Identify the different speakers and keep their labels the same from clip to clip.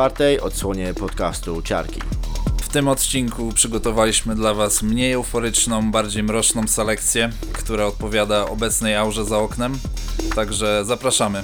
Speaker 1: czwartej odsłonie podcastu Ciarki.
Speaker 2: W tym odcinku przygotowaliśmy dla Was mniej euforyczną, bardziej mroczną selekcję, która odpowiada obecnej aurze za oknem. Także zapraszamy.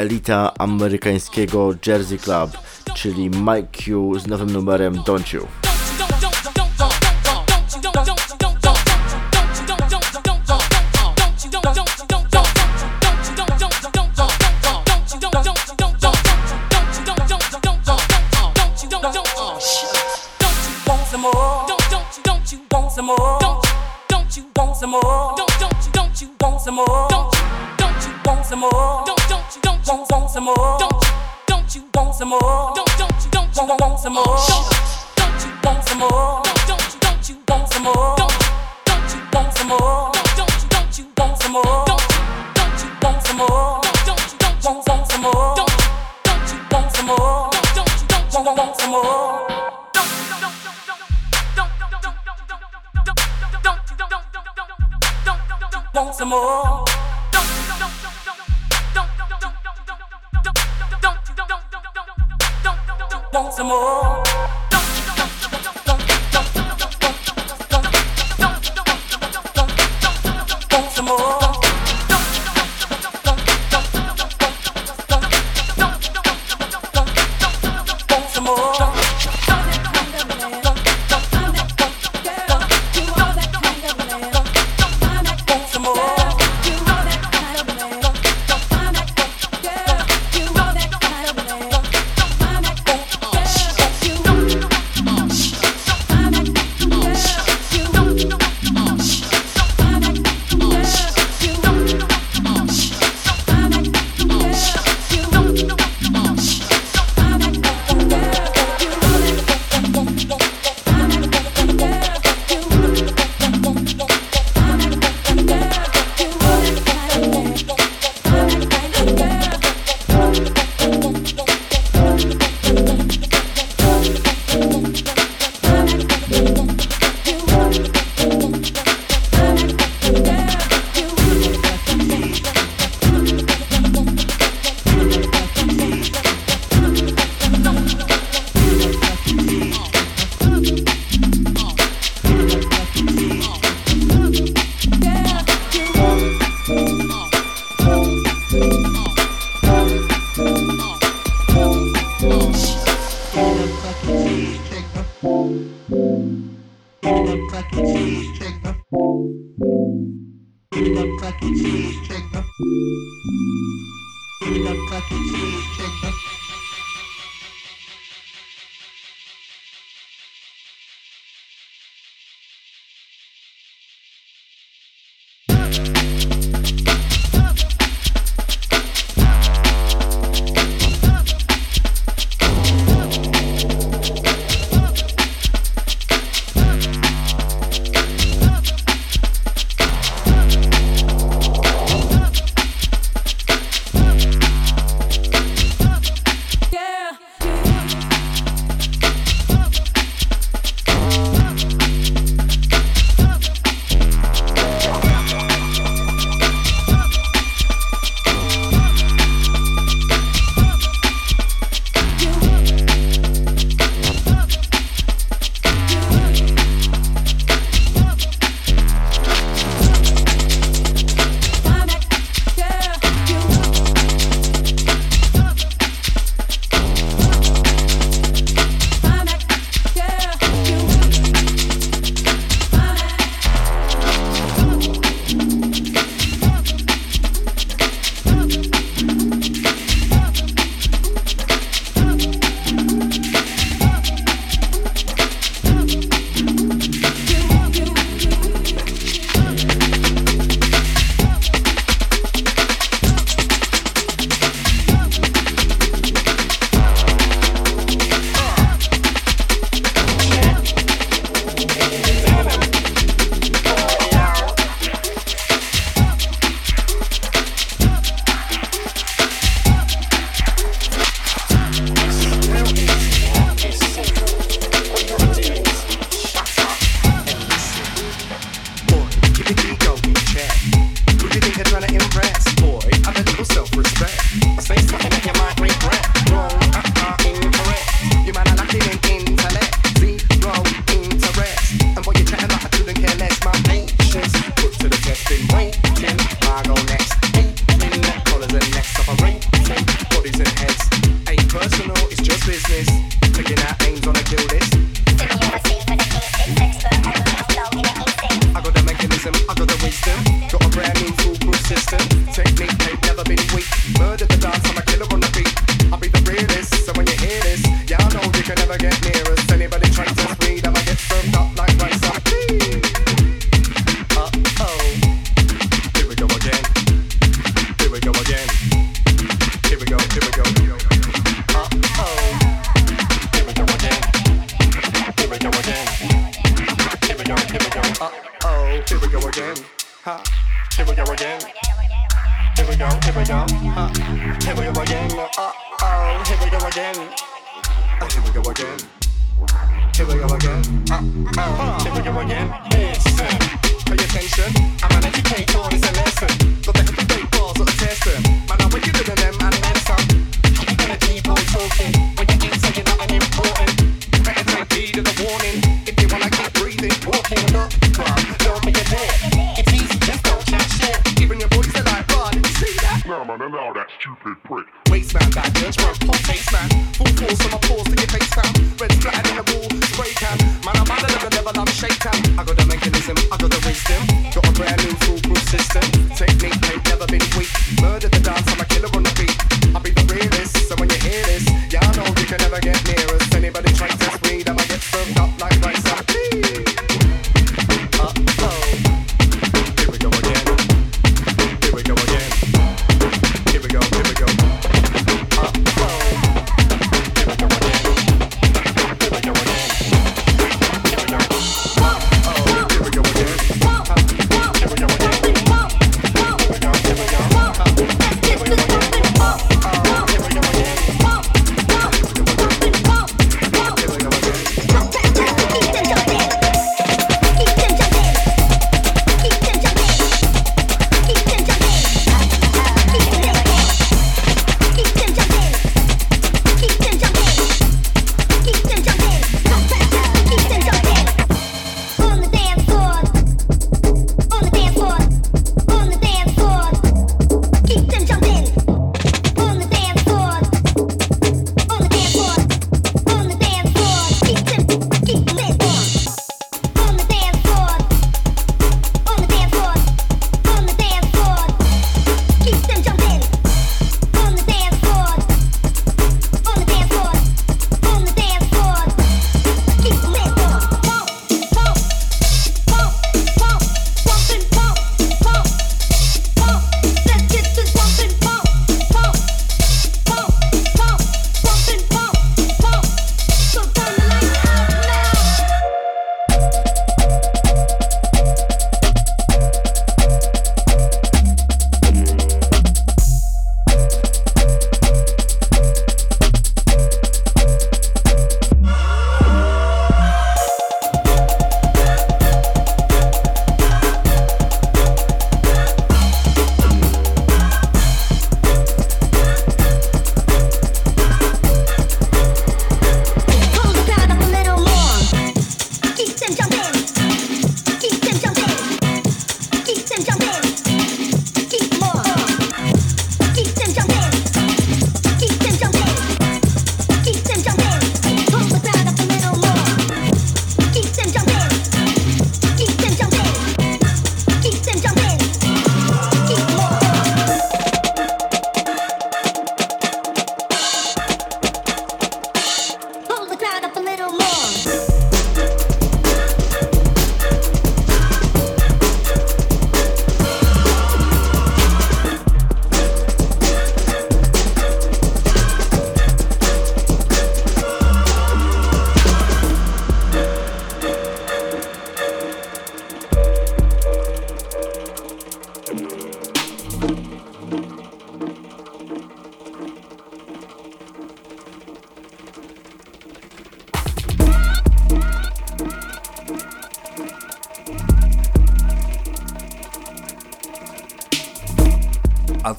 Speaker 1: elita amerykańskiego Jersey Club, czyli Mike Q z nowym numerem Don't You.
Speaker 3: want some more? Don't you want some more?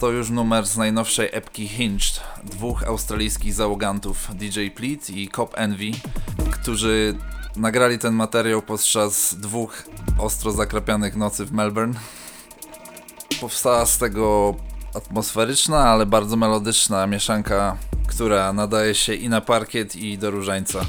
Speaker 4: to
Speaker 2: już numer z najnowszej epki Hinged dwóch australijskich załogantów DJ Pleat i Cop Envy, którzy nagrali ten materiał podczas dwóch ostro zakrapianych nocy w Melbourne. Powstała z tego atmosferyczna, ale bardzo melodyczna mieszanka, która nadaje się i na parkiet i do różańca.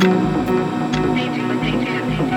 Speaker 5: Thank you.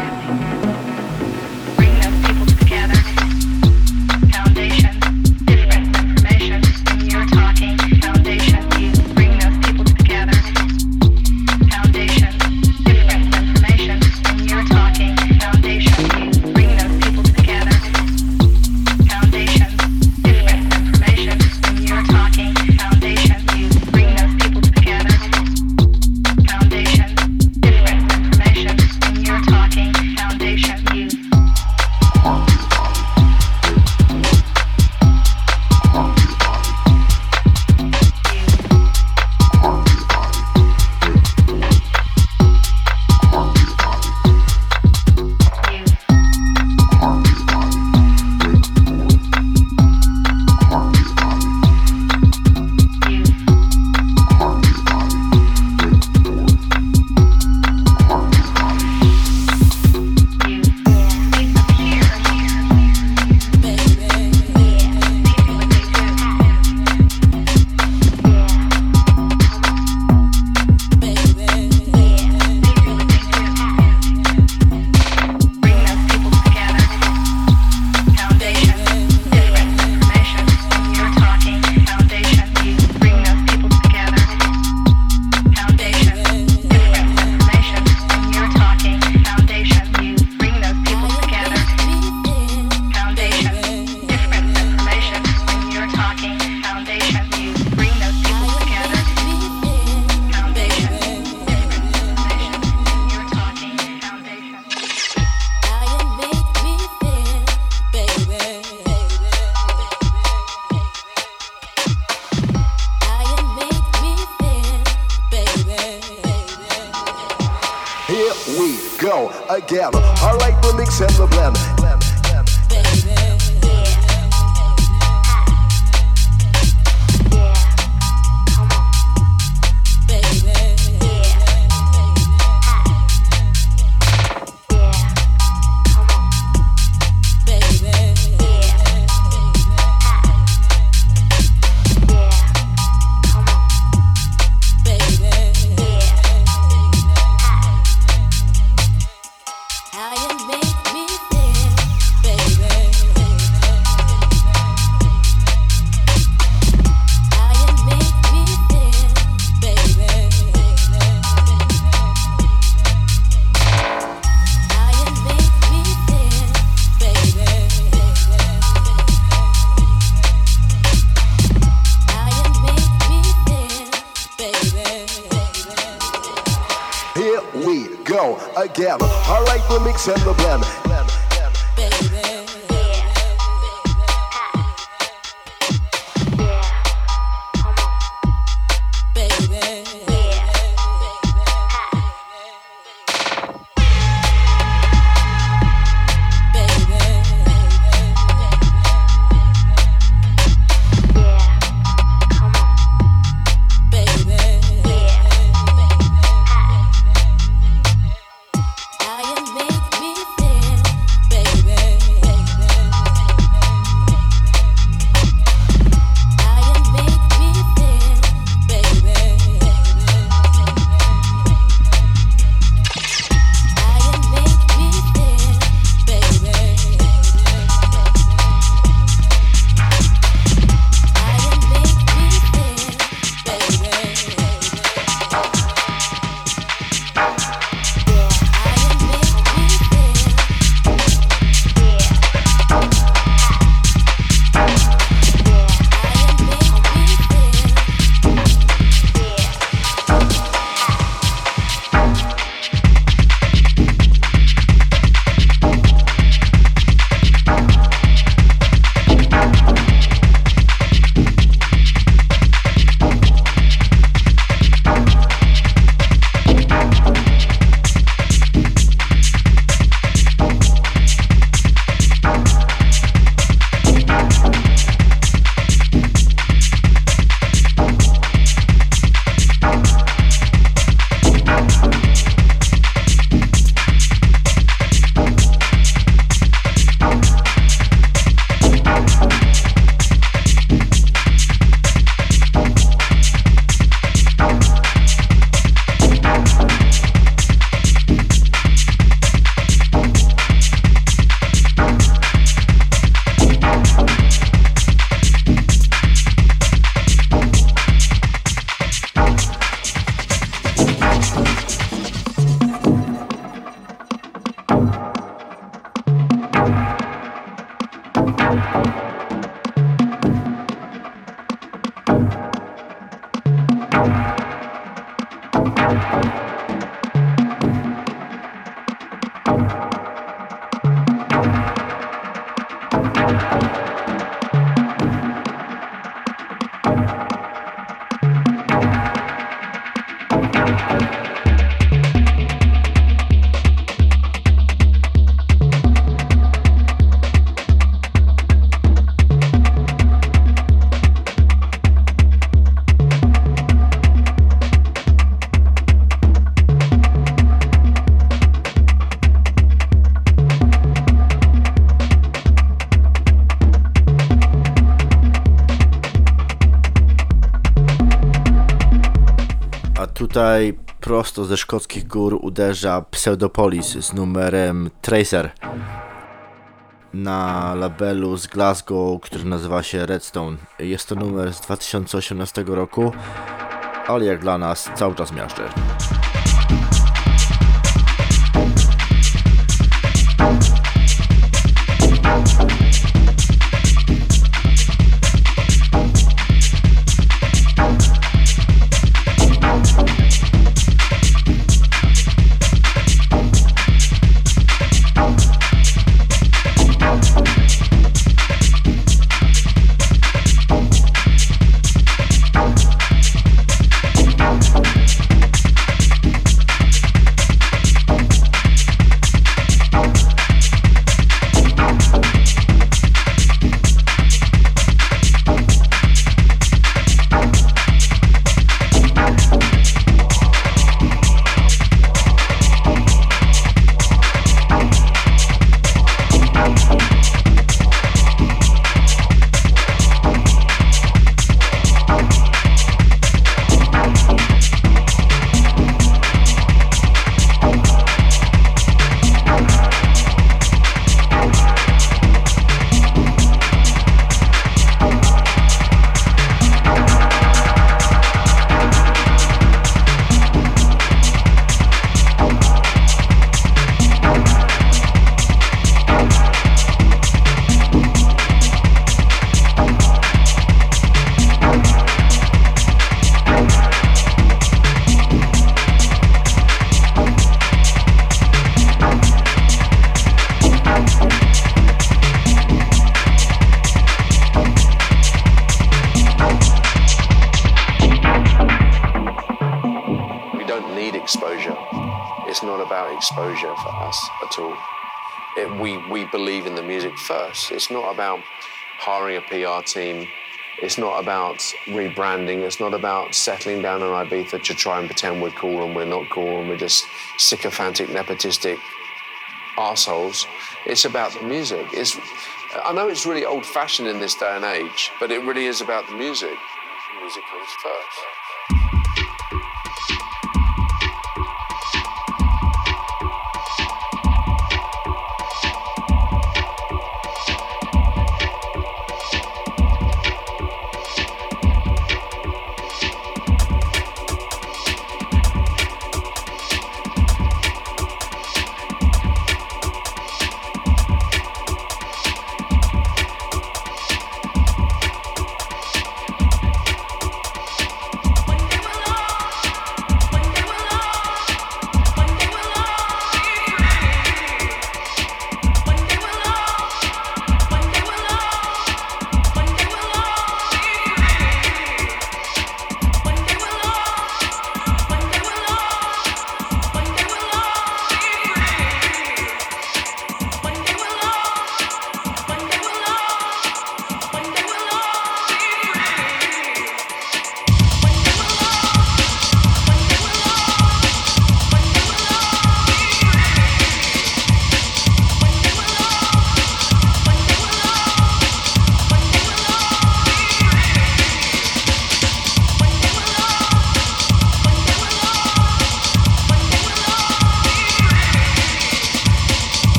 Speaker 6: Alright, the
Speaker 5: mix and the
Speaker 1: blend. tutaj prosto ze szkockich gór uderza Pseudopolis z numerem Tracer na labelu z Glasgow, który nazywa się Redstone. Jest to numer z 2018 roku, ale jak dla nas cały czas miażdży.
Speaker 7: Thank team. It's not about rebranding. It's not about settling down in Ibiza to try and pretend we're cool and we're not cool and we're just sycophantic, nepotistic assholes. It's about the music. It's, I know it's really old fashioned in this day and age, but it really is about the music. Music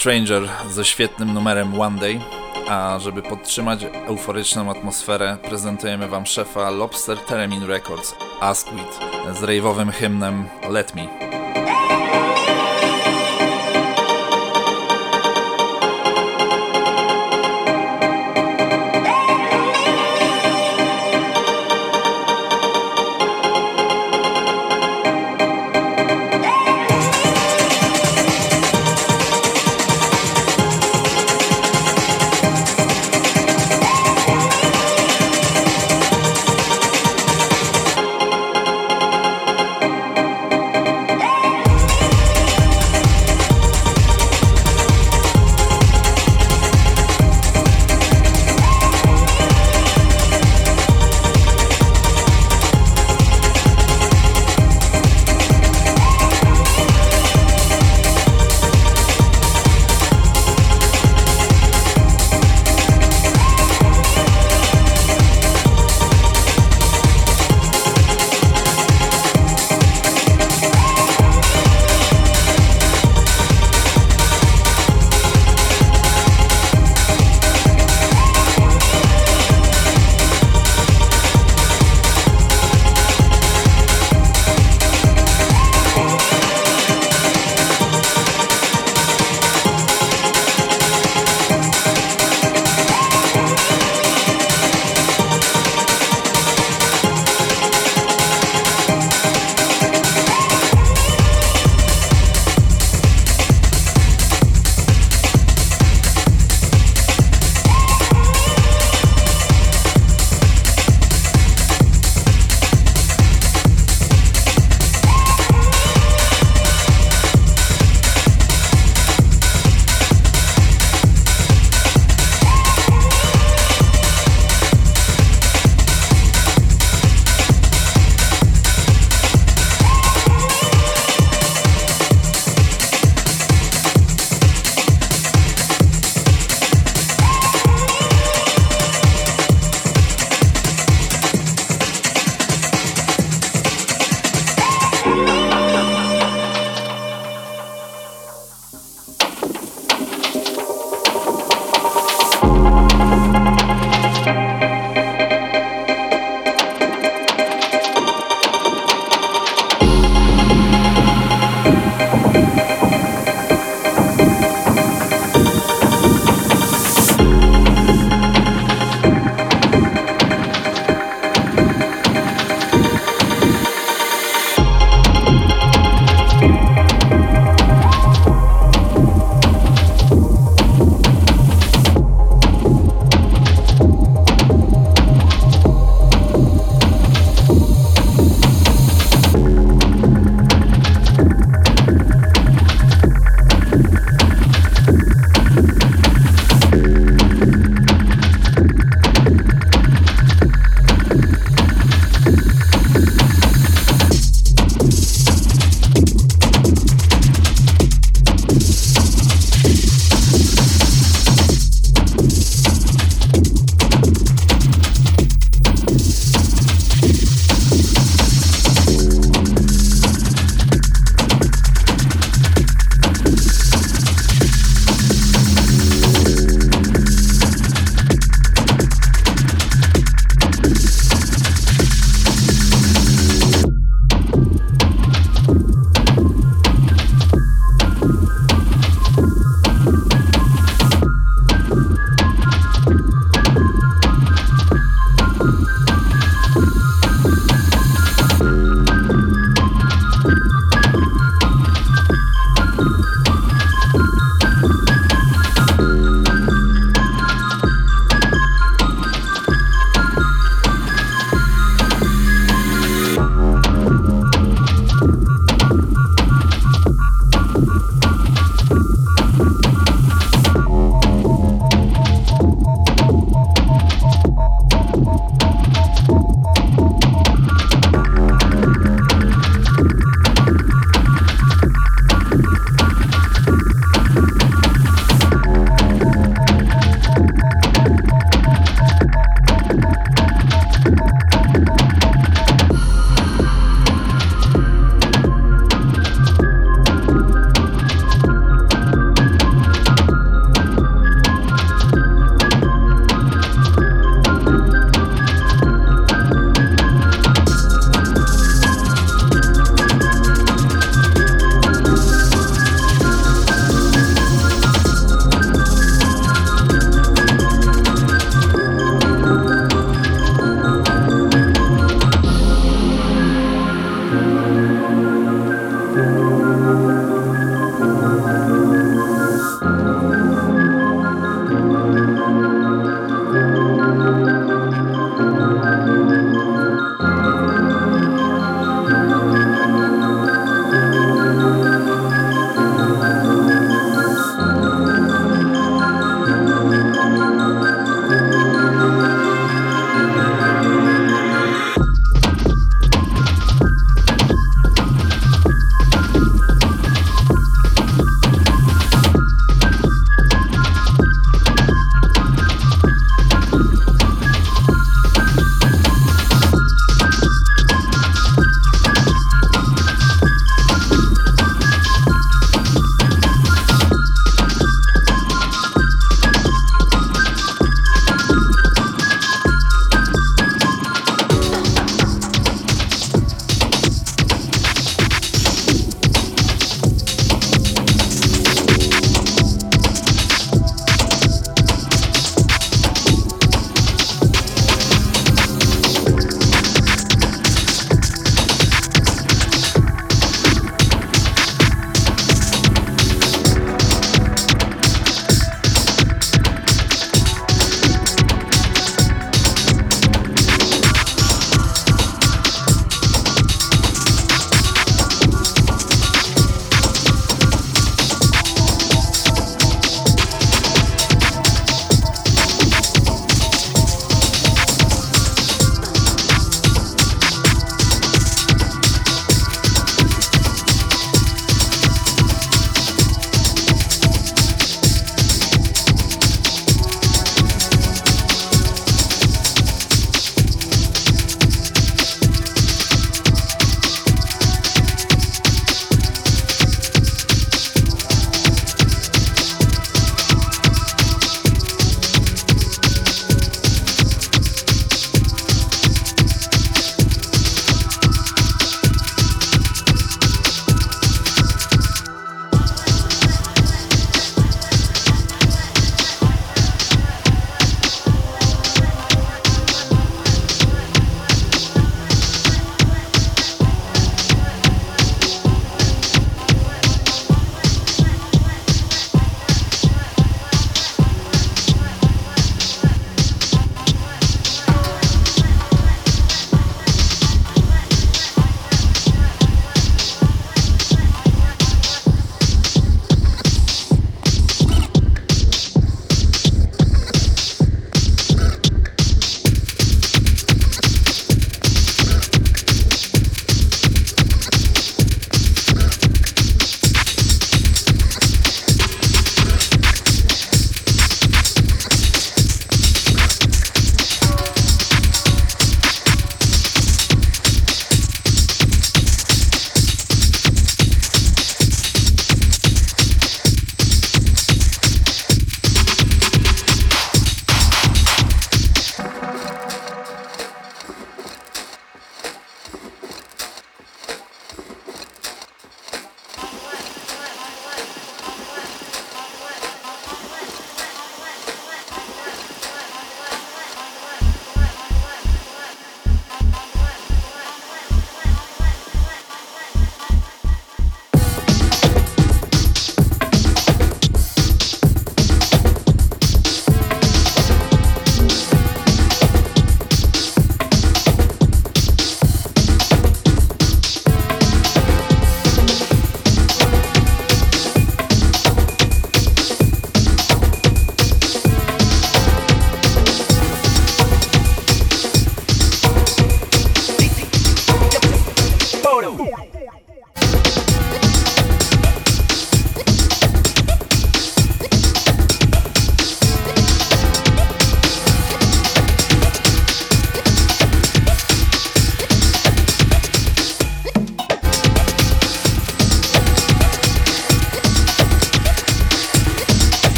Speaker 2: Stranger ze świetnym numerem One Day, a żeby podtrzymać euforyczną atmosferę, prezentujemy Wam szefa Lobster Theremin Records, Asquith, z rave'owym hymnem Let Me.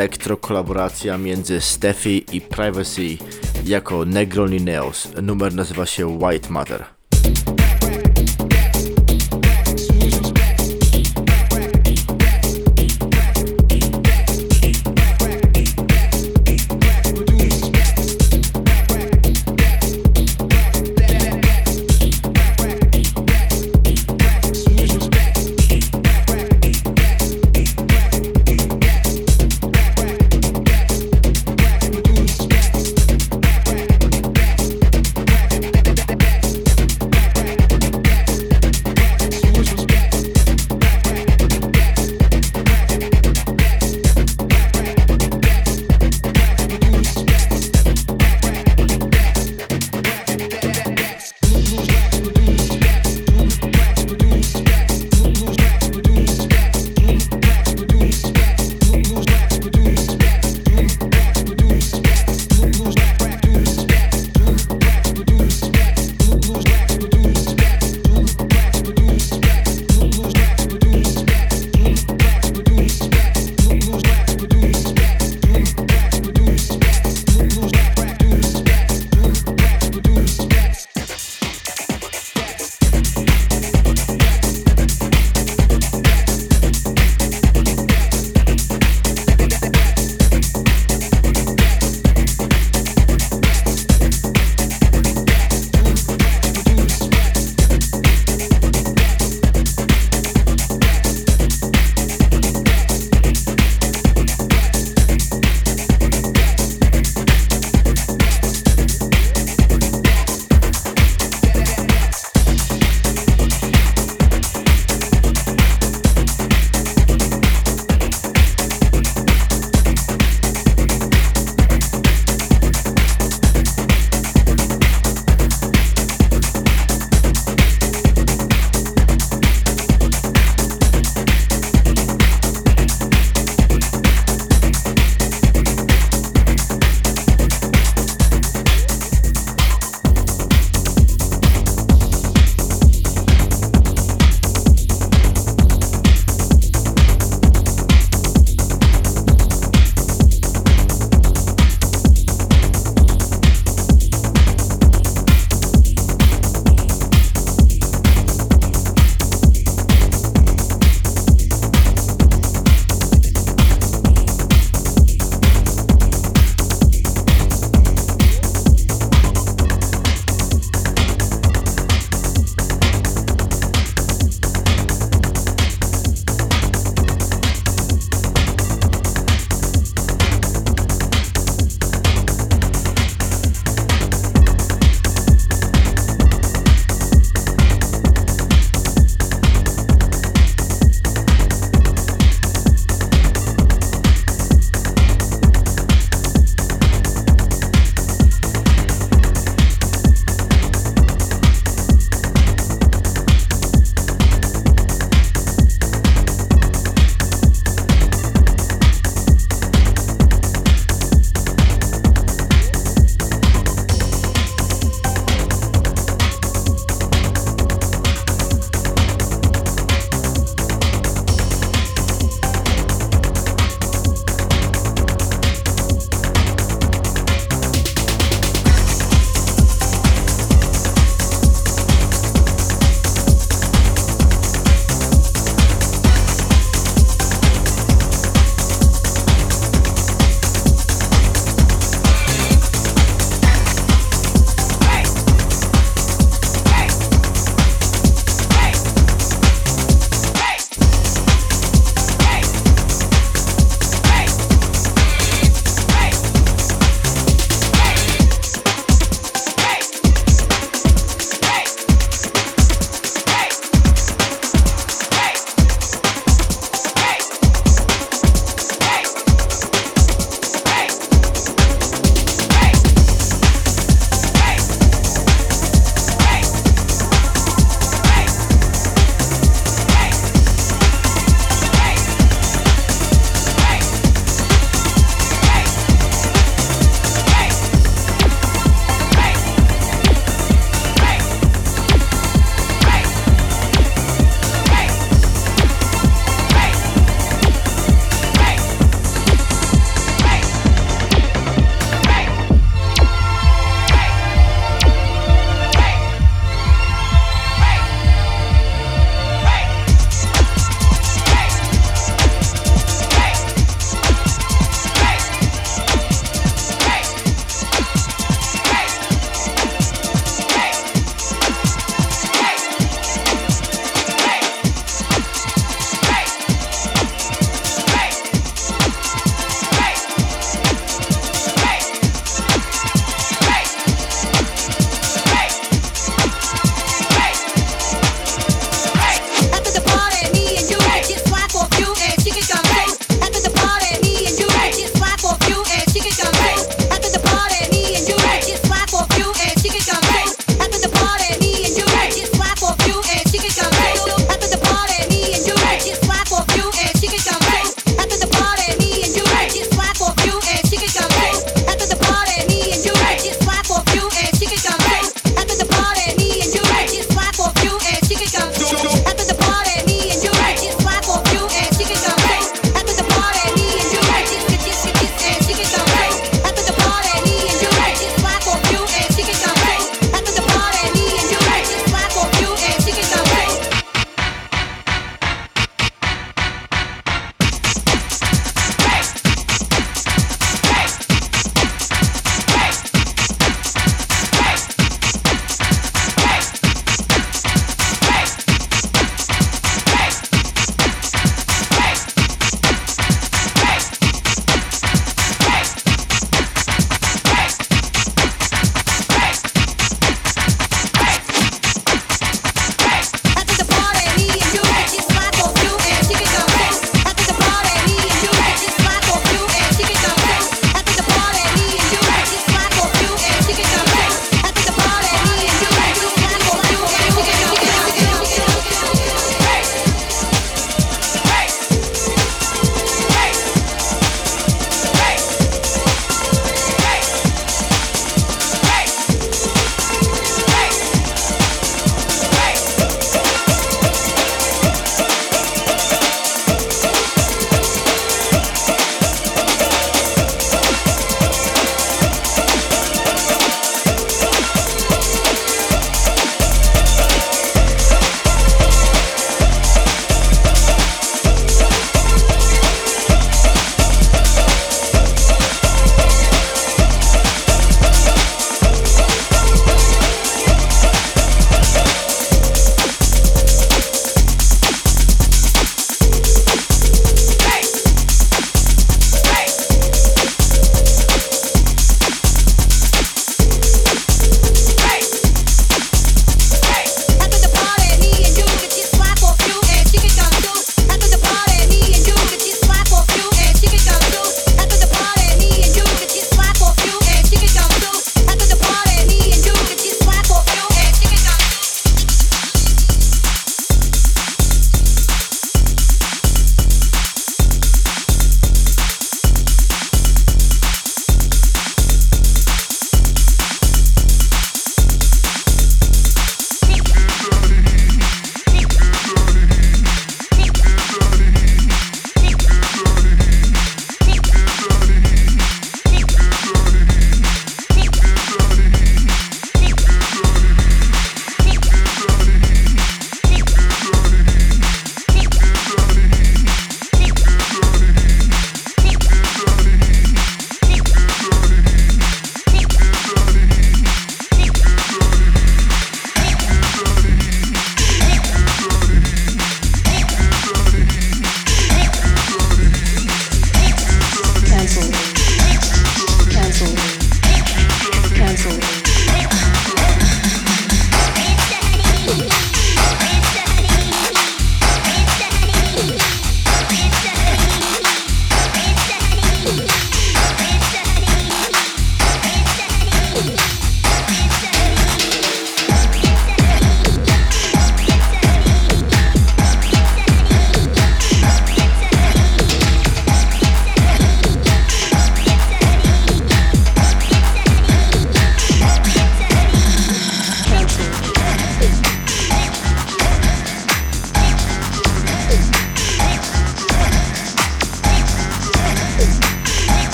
Speaker 1: elektrokolaboracja między Steffi i Privacy jako Negroni Neos. Numer nazywa się White Matter.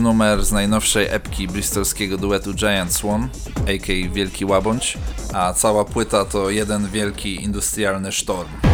Speaker 2: Numer z najnowszej epki bristolskiego duetu Giant Swan, a.k.a. Wielki Łabądź, a cała płyta to jeden wielki industrialny sztorm.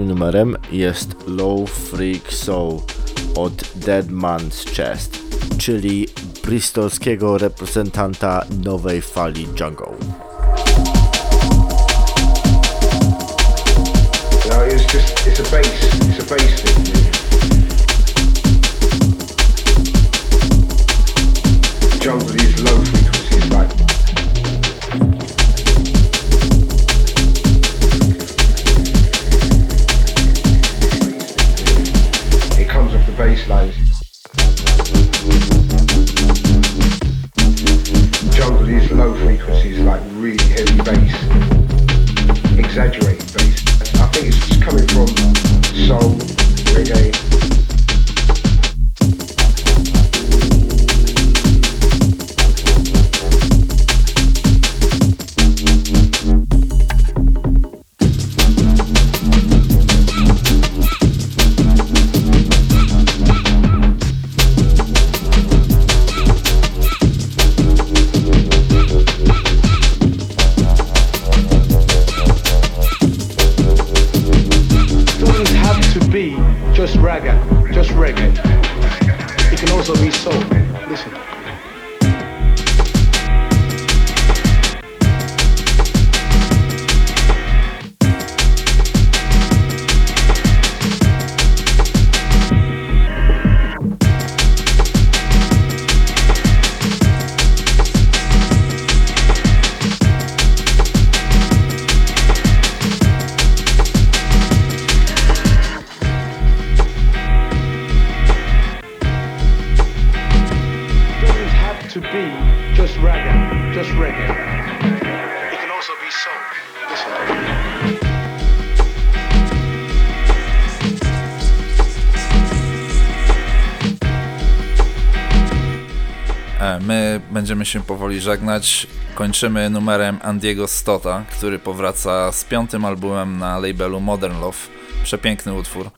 Speaker 1: Numerem jest Low Freak Soul od Dead Man's Chest, czyli bristolskiego reprezentanta nowej fali jungle.
Speaker 2: będziemy się powoli żegnać. Kończymy numerem Andiego Stota, który powraca z piątym albumem na labelu Modern Love. Przepiękny utwór.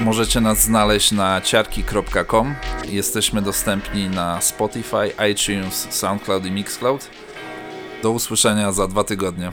Speaker 2: Możecie nas znaleźć na ciarki.com. Jesteśmy dostępni na Spotify, iTunes, SoundCloud i Mixcloud. Do usłyszenia za dwa tygodnie.